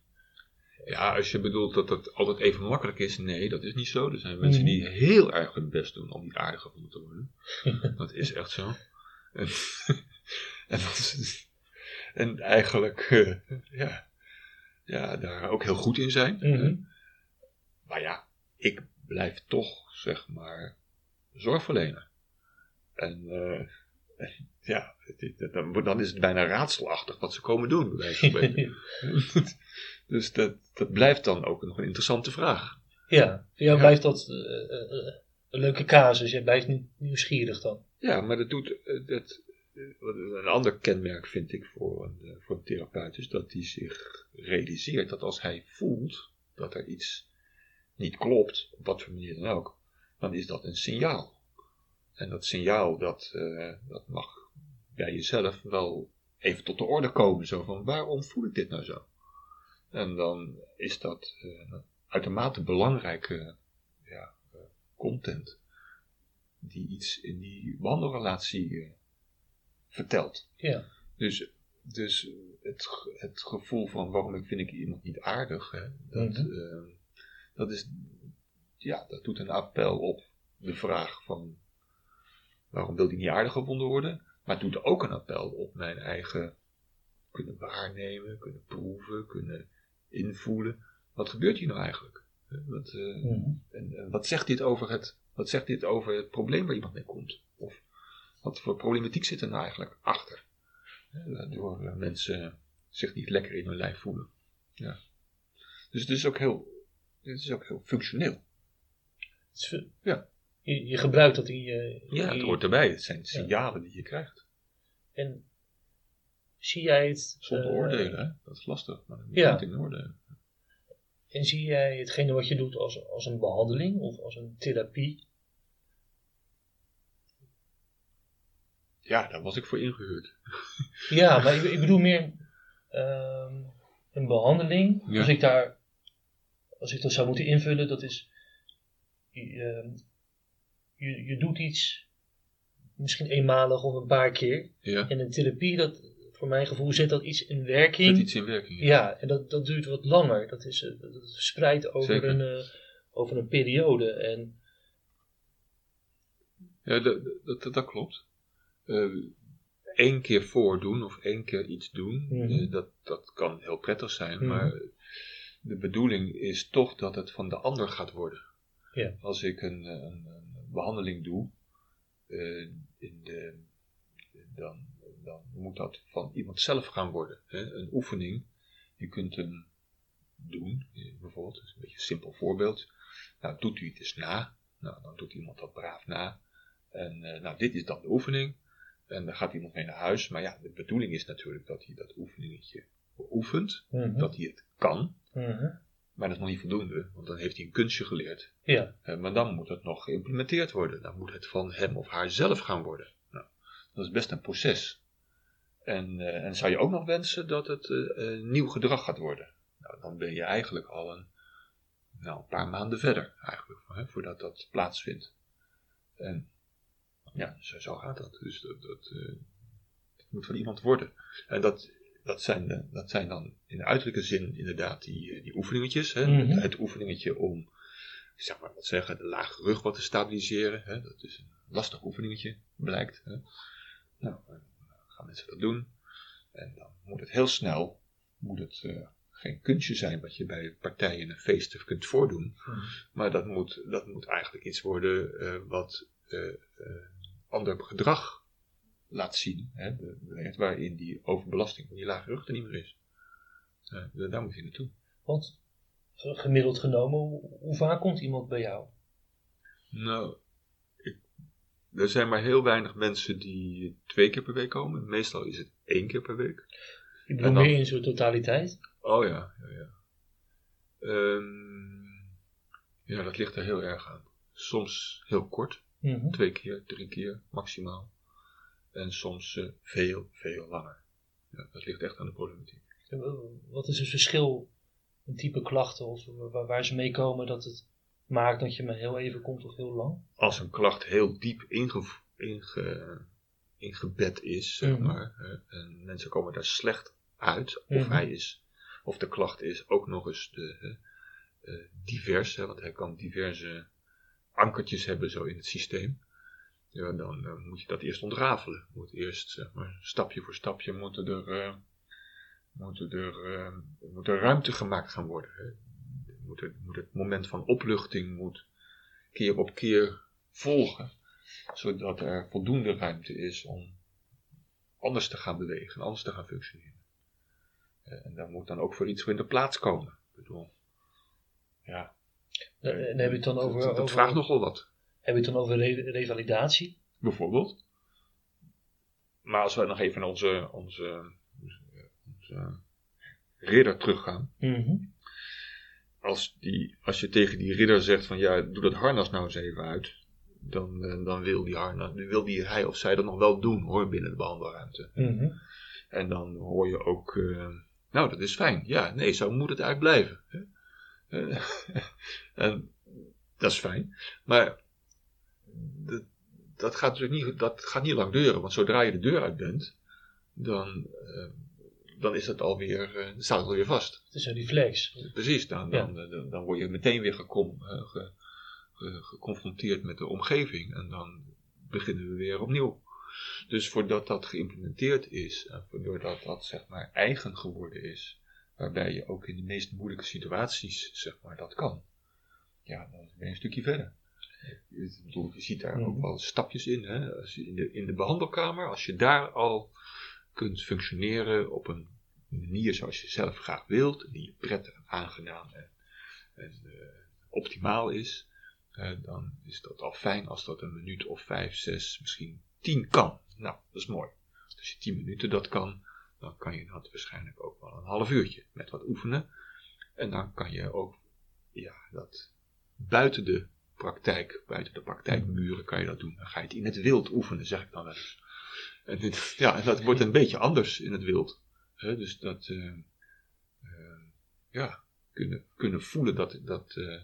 Ja, als je bedoelt dat het altijd even makkelijk is, nee, dat is niet zo. Er zijn mensen Mhm. die heel erg hun best doen om niet aardig gevonden te worden. dat is echt zo. En, en, dat is- en eigenlijk, eh, ja, ja, daar ook heel goed in zijn. Mhm. Maar ja, ik blijf toch, zeg maar, zorgverlener. En eh, ja, dan, is het bijna raadselachtig wat ze komen doen. dus dat, dat blijft dan ook nog een interessante vraag. ja, voor jou Ja. blijft dat eh, eh, een leuke casus. Je blijft nieuwsgierig dan. Ja, maar dat doet eh, dat, een ander kenmerk vind ik voor een, voor een therapeut is dat hij zich realiseert dat als hij voelt dat er iets niet klopt, op wat voor manier dan ook, dan is dat een signaal. En dat signaal dat, eh, dat mag bij jezelf wel even tot de orde komen. Zo van waarom voel ik dit nou zo? En dan is dat eh, uitermate belangrijke ja, eh, content die iets in die wandelrelatie vertelt. Ja. Dus, dus het, het gevoel van waarom vind ik iemand niet aardig, hè, dat, Mhm. dat is, ja, dat doet een appel op de vraag van waarom wil die niet aardig gevonden worden, maar het doet ook een appel op mijn eigen kunnen waarnemen, kunnen proeven, kunnen invoelen. Wat gebeurt hier nou eigenlijk? Hè, Wat, eh, Mhm. en, en wat zegt dit over het, wat zegt dit over het probleem waar iemand mee komt? Of wat voor problematiek zit er nou eigenlijk achter? Hè, Waardoor eh, mensen zich niet lekker in hun lijf voelen. Ja. Dus het is ook heel Het is ook heel functioneel. Het is ve- Ja. Je, je gebruikt dat in je... Ja, in het hoort erbij. Het zijn signalen die je krijgt. En zie jij het... Zonder eh, oordelen, hè? Dat is lastig. Maar ja. niet in oordelen. En zie jij hetgene wat je doet als, als een behandeling of als een therapie? Ja, daar was ik voor ingehuurd. Ja, maar ik, ik bedoel meer ehm, een behandeling. Ja. Als ik daar, als ik dat zou moeten invullen, dat is, ehm, je, je doet iets, misschien eenmalig of een paar keer. Ja. En een therapie, dat, voor mijn gevoel, zet dat iets in Zet werking. iets in werking. Ja, en dat, dat duurt wat langer. Dat is eh, dat verspreid over Zeker. een, eh, over een periode. En Ja, dat, dat, dat klopt. Eén keer voordoen of één keer iets doen, Mhm. eh, dat, dat kan heel prettig zijn, Mhm. maar de bedoeling is toch dat het van de ander gaat worden. Ja. Als ik een, een, een behandeling doe, eh, in de, dan, dan moet dat van iemand zelf gaan worden. Hè? Een oefening, je kunt hem doen, bijvoorbeeld, dat is een beetje een simpel voorbeeld. Nou, doet u het eens na. Nou, dan doet iemand dat braaf na. En eh, nou, dit is dan de oefening. En dan gaat iemand mee naar huis. Maar ja, de bedoeling is natuurlijk dat hij dat oefeningetje beoefent. Mhm. Dat hij het kan. Mhm. Maar dat is nog niet voldoende, want dan heeft hij een kunstje geleerd. ja, Eh, maar dan moet het nog geïmplementeerd worden. Dan moet het van hem of haar zelf gaan worden. Nou, dat is best een proces. En, eh, en zou je ook nog wensen dat het eh, nieuw gedrag gaat worden? Nou, dan ben je eigenlijk al een, nou, een paar maanden verder, eigenlijk, hè, voordat dat plaatsvindt. En ja, zo, zo gaat dat. Dus dat, dat, moet van iemand worden. En dat, dat, zijn, de- dat zijn dan in de uiterlijke zin inderdaad die, eh, die oefeningetjes. Hè? Mhm. Het oefeningetje om, zeg maar wat zeggen, de lage rug wat te stabiliseren. Hè? Dat is een lastig oefeningetje, blijkt. Hè? Nou, dan gaan mensen dat doen. En dan moet het heel snel, moet het eh, geen kunstje zijn wat je bij partijen en feesten kunt voordoen. Mhm. Maar dat moet, dat moet eigenlijk iets worden eh, wat eh, eh, ander gedrag laat zien. Hè, waarin die overbelasting van die lage rug er niet meer is. Eh, daar- moet je naartoe. want eh, gemiddeld genomen, hoe, hoe vaak komt iemand bij jou? Nou, ik, er zijn maar heel weinig mensen die twee keer per week komen. Meestal is het één keer per week. Ik bedoel En dan- meer in zijn totaliteit. Oh ja, ja, ja. Ehm, ja, dat ligt er heel erg aan. Soms heel kort, Mhm. twee keer, drie keer maximaal. En soms eh, veel, veel langer. Ja, dat ligt echt aan de problematiek. Wat is het verschil in type klachten of waar, waar ze mee komen dat het maakt dat je maar heel even komt of heel lang? Als een klacht heel diep inge, inge, ingebed is, zeg Mhm. maar, en mensen komen daar slecht uit, of Mhm. hij is, of de klacht is ook nog eens de, eh, divers, hè, want hij kan diverse ankertjes hebben zo in het systeem. Ja, dan eh, moet je dat eerst ontrafelen. Moet eerst, zeg maar, stapje voor stapje moeten er, eh, moeten er, eh, moet er ruimte gemaakt gaan worden. Hè. Moet, het, moet het moment van opluchting moet keer op keer volgen, zodat er voldoende ruimte is om anders te gaan bewegen, anders te gaan functioneren. En daar moet dan ook voor iets voor in de plaats komen. Ik bedoel, ja, En heb je het dan over, dat, dat over, vraagt nogal wat. Heb je het dan over re- revalidatie? Bijvoorbeeld. Maar als we nog even naar onze, onze, onze ridder teruggaan. Mhm. Als, die, als je tegen die ridder zegt van ja, doe dat harnas nou eens even uit. Dan, eh, dan wil, die harnas, wil die, hij of zij dat nog wel doen hoor, binnen de behandelruimte. Mhm. En dan hoor je ook, eh, nou dat is fijn. Ja, nee, zo moet het eigenlijk blijven. Hè? En dat is fijn. Maar dat, dat, gaat natuurlijk niet, dat gaat niet lang duren. Want zodra je de deur uit bent, dan, eh, dan is het alweer, eh, dan staat het alweer vast. Het is een reflex. Precies, dan, Ja. dan, dan, dan word je meteen weer eh, ge- geconfronteerd met de omgeving. En dan beginnen we weer opnieuw. Dus voordat dat geïmplementeerd is, en voordat dat zeg maar eigen geworden is, waarbij je ook in de meest moeilijke situaties zeg maar dat kan, ja, dan ben je een stukje verder. Bedoel, je ziet daar ook Mhm. wel stapjes in. Hè? Als je in, de, in de behandelkamer, als je daar al kunt functioneren op een manier zoals je zelf graag wilt, die je prettig en aangenaam en, en, eh, optimaal is, dan is dat al fijn als dat een minuut of vijf, zes, misschien tien kan. Nou, dat is mooi. Als je tien minuten dat kan, dan kan je dat waarschijnlijk ook wel een half uurtje met wat oefenen. En dan kan je ook ja, dat buiten de praktijk, buiten de praktijkmuren kan je dat doen. Dan ga je het in het wild oefenen, zeg ik dan wel eens. En dit, ja, en dat wordt een beetje anders in het wild. Dus dat, uh, uh, ja, kunnen, kunnen voelen dat, dat, uh,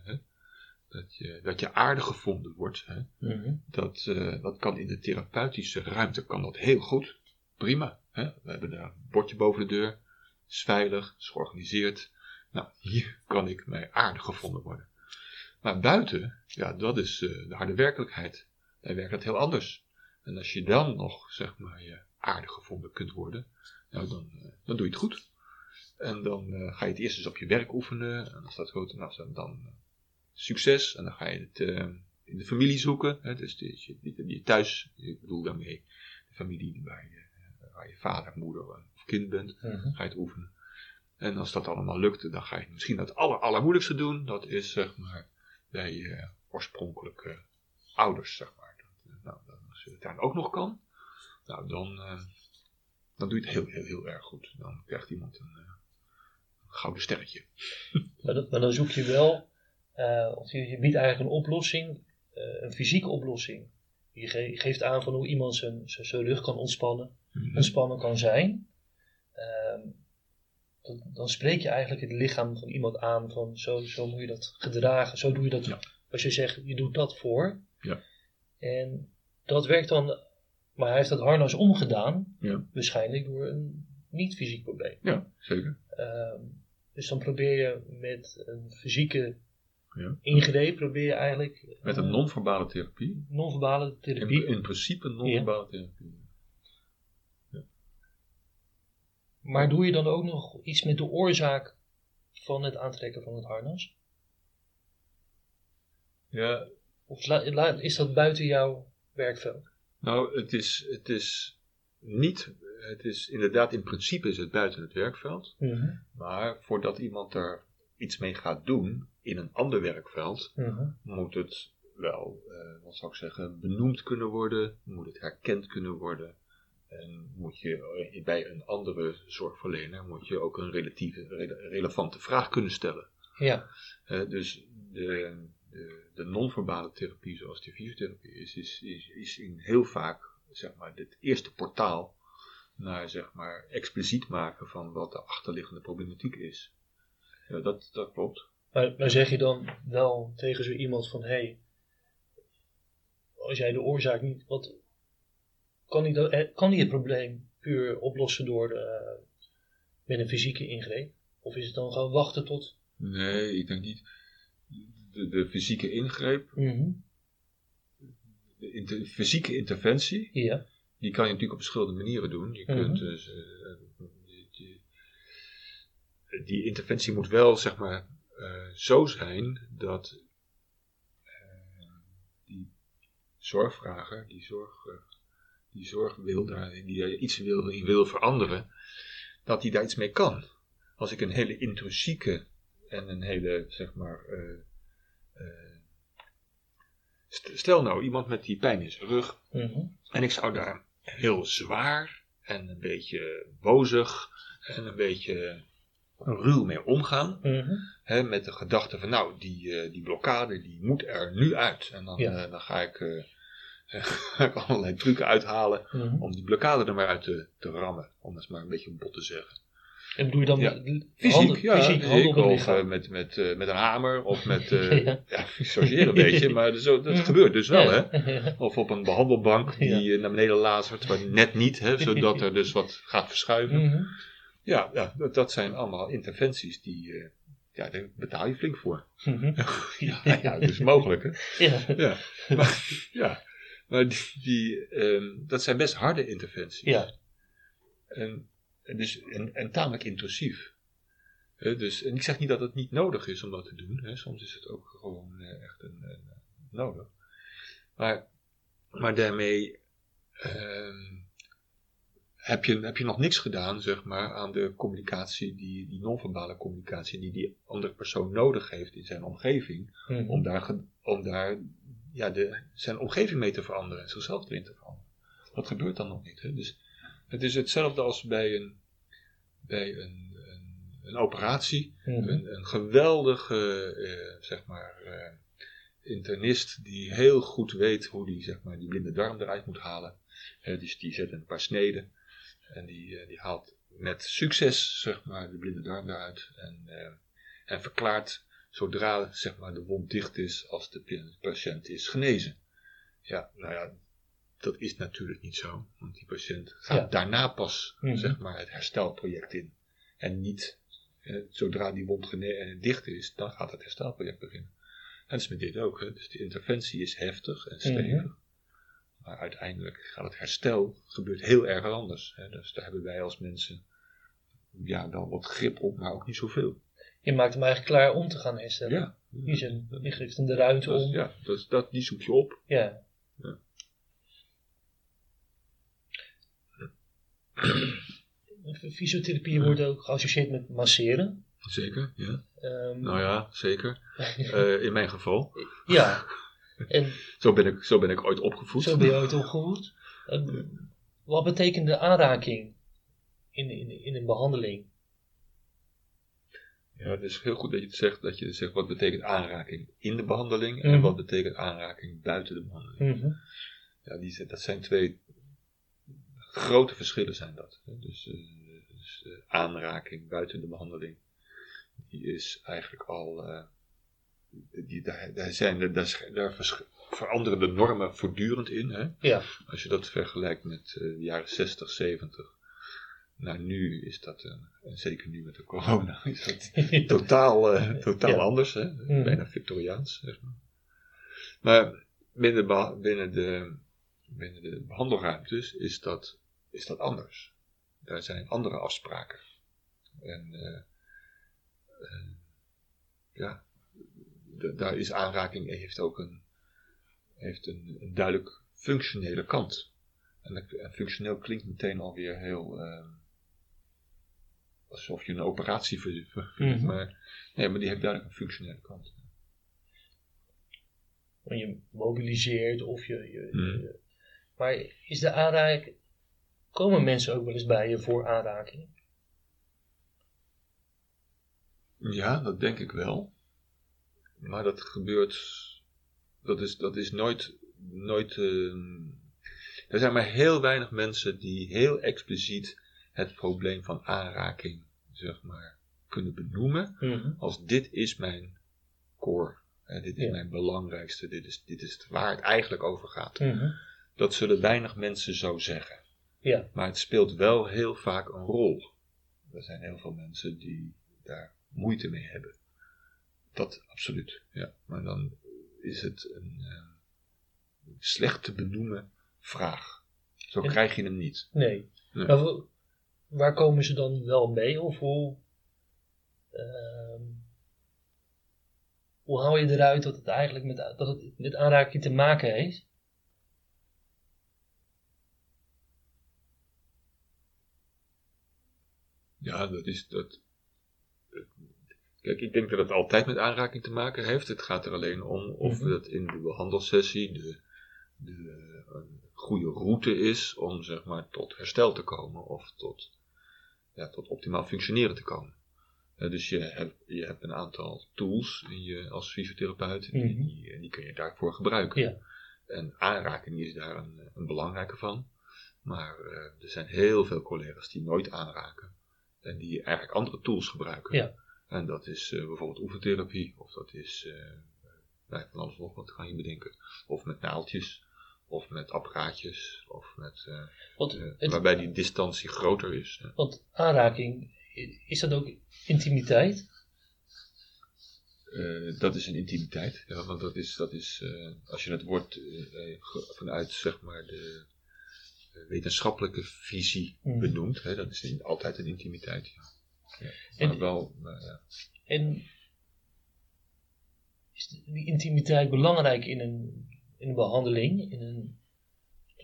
dat, je, dat je aardig gevonden wordt. Hè. Mhm. Dat, dat kan in de therapeutische ruimte kan dat heel goed. Prima. Hè. We hebben daar een bordje boven de deur. is veilig, is georganiseerd. Nou, hier kan ik mij aardig gevonden worden. Maar buiten, ja, dat is uh, de harde werkelijkheid. Daar werkt het heel anders. En als je dan nog, zeg maar, je aardig gevonden kunt worden, nou, dan, uh, dan doe je het goed. En dan uh, ga je het eerst eens op je werk oefenen. En als dat goed is, dan, dan succes. En dan ga je het in de familie zoeken. Hè, dus die, die, die thuis, ik bedoel daarmee de familie waar je, waar je vader, moeder of kind bent, Mhm. ga je het oefenen. En als dat allemaal lukt, dan ga je misschien het aller, allermoeilijkste doen. Dat is zeg maar bij je oorspronkelijke ouders, zeg maar. Dat, nou, als je het daar ook nog kan, nou, dan, uh, dan doe je het heel, heel, heel erg goed. Dan krijgt iemand een, een gouden sterretje. Maar, dat, maar, dan zoek je wel, of je, je, biedt eigenlijk een oplossing, een fysieke oplossing. Je, ge je, geeft aan van hoe iemand zijn, zijn, zijn rug kan ontspannen, Mhm. mm -hmm. ontspannen kan zijn. Ehm, dan, dan, spreek je eigenlijk het lichaam van iemand aan van zo, zo moet je dat gedragen, zo doe je dat. Ja. Als je zegt, je doet dat voor. Ja. En dat werkt dan, maar hij heeft dat harnas omgedaan, ja. waarschijnlijk door een niet-fysiek probleem. Ja, zeker. Uh, dus dan probeer je met een fysieke ja. ingreep, probeer je eigenlijk... Met een non-verbale therapie. Non-verbale therapie. In, in principe non-verbale ja. therapie. Maar doe je dan ook nog iets met de oorzaak van het aantrekken van het harnas? Ja. Of is dat buiten jouw werkveld? Nou, het is, het is niet, het is inderdaad in principe is het buiten het werkveld. Mm -hmm. Maar voordat iemand er iets mee gaat doen in een ander werkveld, mm -hmm. moet het wel, uh, wat zou ik zeggen, benoemd kunnen worden, moet het herkend kunnen worden. En moet je bij een andere zorgverlener moet je ook een relatieve, rele, relevante vraag kunnen stellen. Ja. Uh, dus de, de, de non-verbale therapie, zoals de fysiotherapie is, is, is, is in heel vaak zeg maar, het eerste portaal naar zeg maar, expliciet maken van wat de achterliggende problematiek is. Ja, dat, dat klopt. Maar, maar zeg je dan wel tegen zo iemand van hé, hey, als jij de oorzaak niet. Wat, kan hij, dat, kan hij het probleem puur oplossen door de, met een fysieke ingreep? Of is het dan gewoon wachten tot. Nee, ik denk niet. De, de fysieke ingreep, mm -hmm. de, inter, fysieke interventie, ja. die kan je natuurlijk op verschillende manieren doen. Je mm -hmm. kunt dus. Uh, die, die, die, interventie moet wel, zeg maar, uh, zo zijn dat uh, die zorgvrager, die zorg die zorg wil, daar, die iets wil, die wil veranderen, dat hij daar iets mee kan. Als ik een hele intrusieke en een hele, zeg maar, uh, uh, stel nou iemand met die pijn in zijn rug, mm -hmm. en ik zou daar heel zwaar en een beetje bozig en een beetje ruw mee omgaan, mm -hmm. hè, met de gedachte van nou, die, uh, die blokkade die moet er nu uit. En dan, ja. dan ga ik ga ik allerlei trucken uithalen mm -hmm. om die blokkade er maar uit te, te rammen. Om het maar een beetje bot te zeggen. En bedoel je dan ja. fysiek, handen, ja, fysiek handen op het of uh, met, met, uh, met een hamer of met, uh, Ja. ja, een beetje, maar zo, dat Mhm. gebeurt dus wel, hè. Of op een behandelbank die naar beneden lazert, maar net niet, hè, zodat er dus wat gaat verschuiven. Mhm. Ja, ja dat, dat zijn allemaal interventies die, eh, ja, daar betaal je flink voor. Mhm. ja, ja, dat is mogelijk, hè. Ja. Ja, maar, ja. Maar die, die, ehm, dat zijn best harde interventies. Ja. En, en, dus, en, en tamelijk intrusief. Dus, en ik zeg niet dat het niet nodig is om dat te doen. Hè. Soms is het ook gewoon eh, echt een, een, nodig. Maar, maar daarmee ehm, heb je, heb je nog niks gedaan, zeg maar, aan de communicatie, die, die non-verbale communicatie, die die andere persoon nodig heeft in zijn omgeving, Mhm. om daar, om daar ja, de, zijn omgeving mee te veranderen en zichzelf erin te veranderen. Dat gebeurt dan nog niet. Hè? Dus het is hetzelfde als bij een, bij een, een, een operatie. Mhm. Een, een geweldige, eh, zeg maar, eh, internist die heel goed weet hoe die, zeg maar, die blinde darm eruit moet halen. Eh, dus die zet een paar sneden en die, die haalt met succes, zeg maar, de blinde darm eruit. En, en verklaart zodra, zeg maar, de wond dicht is als de patiënt is genezen. Ja, nou ja, dat is natuurlijk niet zo. Want die patiënt gaat Ja. daarna pas, Mhm. zeg maar, het herstelproject in. En niet eh, zodra die wond eh, dicht is, dan gaat het herstelproject beginnen. En dat is met dit ook. Hè. Dus de interventie is heftig en stevig. Mhm. Maar uiteindelijk gaat het herstel gebeurt heel erg anders. Hè. Dus daar hebben wij als mensen ja, wel wat grip op, maar ook niet zoveel. Je maakt hem eigenlijk klaar om te gaan herstellen. Ja, je geeft hem de ruimte dat, om. ja dat, dat, die zoek je op. Ja. Ja. Fysiotherapie wordt ook geassocieerd met masseren. Zeker, ja. Ehm, Nou ja, zeker. Eh, in mijn geval. ja. En Zo ben ik, zo ben ik ooit opgevoed. zo ben je ooit opgevoed. Ehm, wat betekent de aanraking in, in, in een behandeling? Ja, het is heel goed dat je het zegt, dat je zegt wat betekent aanraking in de behandeling en Mhm. wat betekent aanraking buiten de behandeling. Mhm. Ja, die, dat zijn twee grote verschillen zijn dat. Dus, eh, dus de aanraking buiten de behandeling, die is eigenlijk al, eh, die, daar, daar, zijn, daar, daar veranderen de normen voortdurend in. Hè? Ja. Als je dat vergelijkt met eh, de jaren 60, 70. Nou, nu is dat, eh, en zeker nu met de corona, is dat totaal, eh, totaal Ja. anders. Hè? Mhm. Bijna Victoriaans, zeg maar. Maar binnen, binnen, de, binnen de behandelruimtes is dat, is dat anders. Daar zijn andere afspraken. En eh, eh, ja, daar is aanraking heeft ook een, heeft een, een duidelijk functionele kant. En, dat- en functioneel klinkt meteen alweer heel. Alsof je een operatie Mhm. maar Nee, maar die heeft duidelijk een functionele kant. Want je mobiliseert of je. je, Mhm. je- maar is de aanraking. Komen mensen ook wel eens bij je voor aanraking? Ja, dat denk ik wel. Maar dat gebeurt. Dat is, dat is nooit. nooit ehm, er zijn maar heel weinig mensen die heel expliciet het probleem van aanraking, zeg maar, kunnen benoemen. Mhm. Als dit is mijn core. Hè, dit is Ja. mijn belangrijkste. Dit is, dit is waar het eigenlijk over gaat. Mhm. Dat zullen weinig mensen zo zeggen. Ja. Maar het speelt wel heel vaak een rol. Er zijn heel veel mensen die daar moeite mee hebben. Dat absoluut, ja. Maar dan is het een eh, slecht te benoemen vraag. Zo En- krijg je hem niet. Nee. Nee. Waar komen ze dan wel mee? Of hoe. ehm, hoe hou je eruit dat het eigenlijk met, dat het met aanraking te maken heeft? Ja, dat is dat. Kijk, ik denk dat het altijd met aanraking te maken heeft. Het gaat er alleen om of Mhm. het in de behandelsessie de, de een goede route is om zeg maar tot herstel te komen of tot, ja, tot optimaal functioneren te komen. Eh, dus je hebt, je hebt een aantal tools in je, als fysiotherapeut en Mhm. die, eh, die kun je daarvoor gebruiken. Ja. En aanraking is daar een, een belangrijke van. Maar eh, er zijn heel veel collega's die nooit aanraken. En die eigenlijk andere tools gebruiken. Ja. En dat is eh, bijvoorbeeld oefentherapie. Of dat is eh, nou, van alles nog wat kan je bedenken. Of met naaltjes. Of met apparaatjes. Of met, eh, Want, eh, het, waarbij die distantie groter is. want aanraking, is dat ook intimiteit? Eh, dat is een intimiteit. Ja, want dat is, dat is eh, als je het woord vanuit zeg maar de eh, wetenschappelijke visie Mhm. benoemt, hè, dat is in- altijd een intimiteit. Ja. Ja, En- maar wel, maar, ja. En is die intimiteit belangrijk in een, in een behandeling, in een,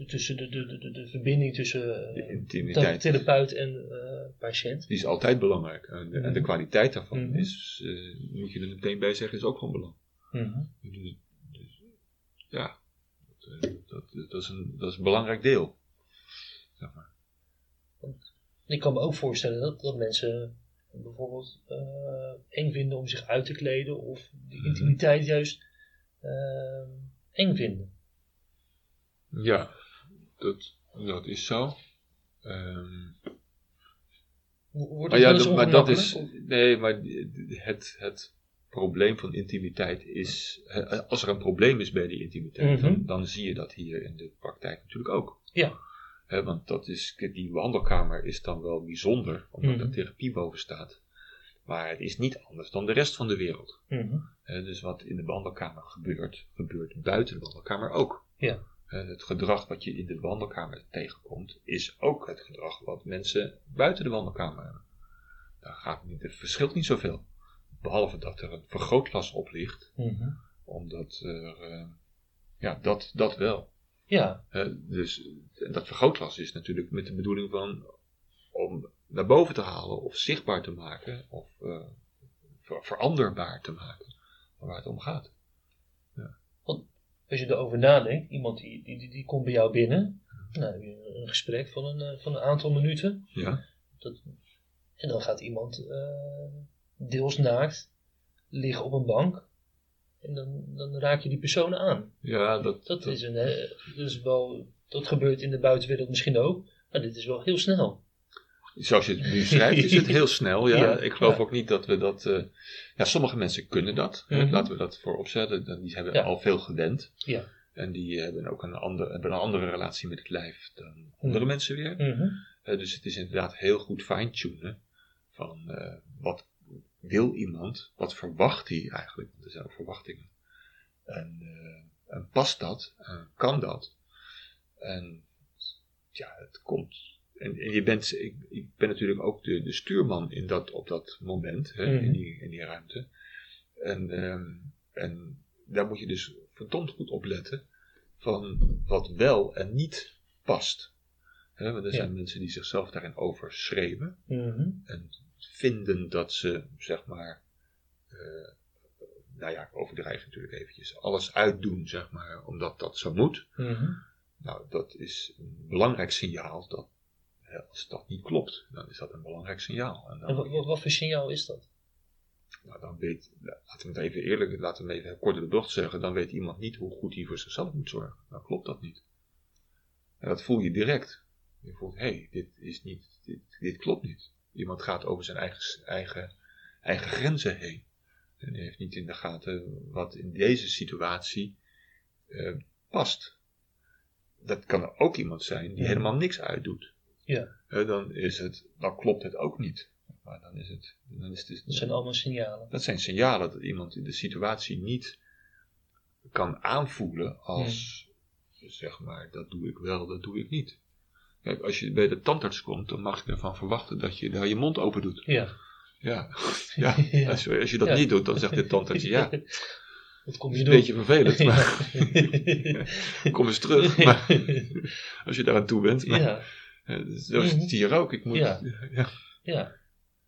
tussen de, de, de, de verbinding tussen De eh, intimiteit. therapeut en eh, patiënt. Die is altijd belangrijk. En de, en de Mhm. kwaliteit daarvan Mhm. is, eh, moet je er meteen bij zeggen, is ook van belang. Mhm. Dus, dus, ja, dat, dat, dat, is een, dat is een belangrijk deel. Zeg maar. Ik kan me ook voorstellen dat, dat mensen bijvoorbeeld eng vinden om zich uit te kleden of die intimiteit juist eh, eng vinden. Ja, dat, dat is zo. Ehm, Wo- Wordt maar ja, dat- maar dat is. Nee, maar het, het probleem van intimiteit is. Als er een probleem is bij die intimiteit, Mhm. dan, dan zie je dat hier in de praktijk natuurlijk ook. Ja. Want dat is, die wandelkamer is dan wel bijzonder, omdat Mhm. er therapie boven staat. Maar het is niet anders dan de rest van de wereld. Mhm. Dus wat in de wandelkamer gebeurt, gebeurt buiten de wandelkamer ook. Ja. Het gedrag wat je in de wandelkamer tegenkomt, is ook het gedrag wat mensen buiten de wandelkamer hebben. Daar gaat niet, het verschilt niet zoveel. Behalve dat er een vergrootglas op ligt, Mhm. omdat er, eh, ja, dat, dat wel. Ja, dus dat vergrootglas is natuurlijk met de bedoeling van om naar boven te halen of zichtbaar te maken of eh, ver- veranderbaar te maken van waar het om gaat. als je erover nadenkt, iemand die, die, die, die komt bij jou binnen, nou, heb je een gesprek van een, eh, van een aantal minuten. Ja, Dat, en dan gaat iemand eh, deels naakt liggen op een bank. En dan, dan raak je die persoon aan. ja dat, Dat, is een, dat is wel, dat gebeurt in de buitenwereld misschien ook. Maar dit is wel heel snel. Zoals je het nu schrijft, is het heel snel. Ja. Ja, ik geloof ja. ook niet dat we dat. eh, ja, sommige mensen kunnen dat. Mhm. Laten we dat voor opzetten. Die hebben al veel gewend. Ja. En die hebben ook een, ander, hebben een andere relatie met het lijf dan andere Mhm. mensen weer. Mhm. Eh, dus het is inderdaad heel goed fine-tunen. Van eh, wat wil iemand? Wat verwacht hij eigenlijk? Want er zijn ook verwachtingen. En, en past dat? En kan dat? En ja, het komt. En, en je bent, ik, ik ben natuurlijk ook de, de stuurman in dat, op dat moment, hè, Mhm. in, die, in die ruimte. En, ehm, en daar moet je dus verdomd goed op letten van wat wel en niet past. Want er Ja. zijn mensen die zichzelf daarin overschreeuwen Mhm. en vinden dat ze, zeg maar, eh, nou ja, ik overdrijf natuurlijk eventjes, alles uitdoen, zeg maar, omdat dat zo moet. Mhm. Nou, dat is een belangrijk signaal dat, als dat niet klopt, dan is dat een belangrijk signaal. En dan, En wat, wat, voor signaal is dat? nou, dan weet, laten we het even eerlijk, laten we het even kort de bocht zeggen, dan weet iemand niet hoe goed hij voor zichzelf moet zorgen. Dan klopt dat niet. En dat voel je direct. Je voelt, hé, hey, dit is niet, dit, dit klopt niet. Iemand gaat over zijn eigen, eigen, eigen grenzen heen. En die heeft niet in de gaten wat in deze situatie eh, past. Dat kan er ook iemand zijn die helemaal niks uitdoet. Ja. Dan, is het, dan klopt het ook niet. Maar dan is het, dan is het dus- Dat zijn allemaal signalen. dat zijn signalen dat iemand in de situatie niet kan aanvoelen als, zeg maar, dat doe ik wel, dat doe ik niet. Kijk, als je bij de tandarts komt, dan mag je ervan verwachten dat je daar je mond open doet. Ja. Ja, ja. Ja. Als, je- als je dat Ja. niet doet, dan zegt de tandarts, ja, Wat kom is je een doen? beetje vervelend, maar kom eens terug. Maar als je daar aan toe bent. Maar, ja. Zo is het hier ook. Ik moet, Ja. ja. ja.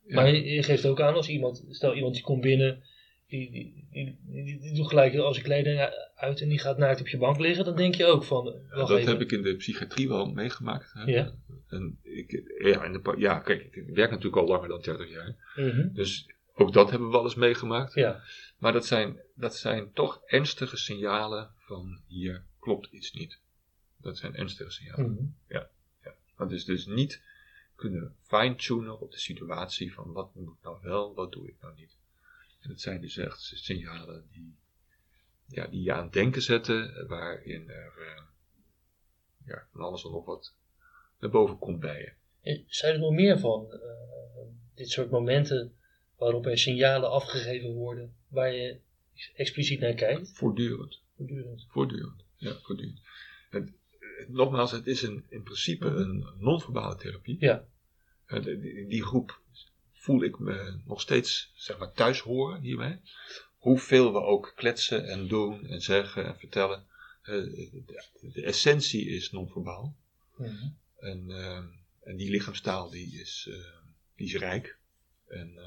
Ja. Maar je, geeft ook aan als iemand, stel iemand die komt binnen, die, die, die, die, doet gelijk als je kleding uit en die gaat naakt op je bank liggen, dan denk je ook van, Ja, dat even. heb ik in de psychiatrie wel meegemaakt. Hè. Ja. En ik, ja, in de, ja, kijk, ik werk natuurlijk al langer dan 30 jaar. Mhm. Dus ook dat hebben we wel eens meegemaakt. Ja, Maar dat zijn, dat zijn toch ernstige signalen van hier klopt iets niet. Dat zijn ernstige signalen. Mhm. Dat is dus niet kunnen fine-tunen op de situatie van wat moet ik nou wel, wat doe ik nou niet. En dat zijn dus echt signalen die, ja, die je aan het denken zetten, waarin er eh, ja, van alles en nog wat naar boven komt bij je. Zijn er nog meer van eh, dit soort momenten waarop er signalen afgegeven worden waar je expliciet naar kijkt? Voortdurend. Voortdurend. Voortdurend. Ja, voortdurend. Nogmaals, het is een, in principe een non-verbale therapie. Ja. Eh, die, die groep voel ik me nog steeds zeg maar, thuis horen hiermee. Hoeveel we ook kletsen en doen en zeggen en vertellen. eh, de, de essentie is non-verbaal. Mhm. En, eh, en die lichaamstaal die is, die is rijk. En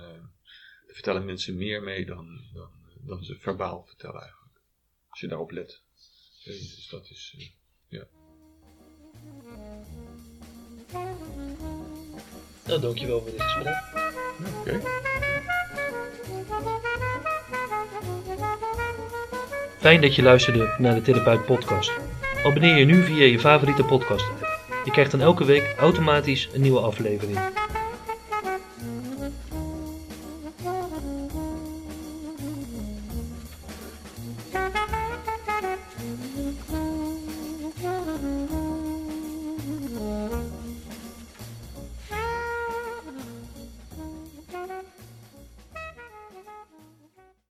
er vertellen mensen meer mee dan, dan, dan ze verbaal vertellen eigenlijk. Als je daarop let. Dus dat is, ja. Nou, dankjewel voor dit gesprek. Oké. Fijn dat je luisterde naar de Therapeut Podcast. Abonneer je nu via je favoriete podcast app. Je krijgt dan elke week automatisch een nieuwe aflevering.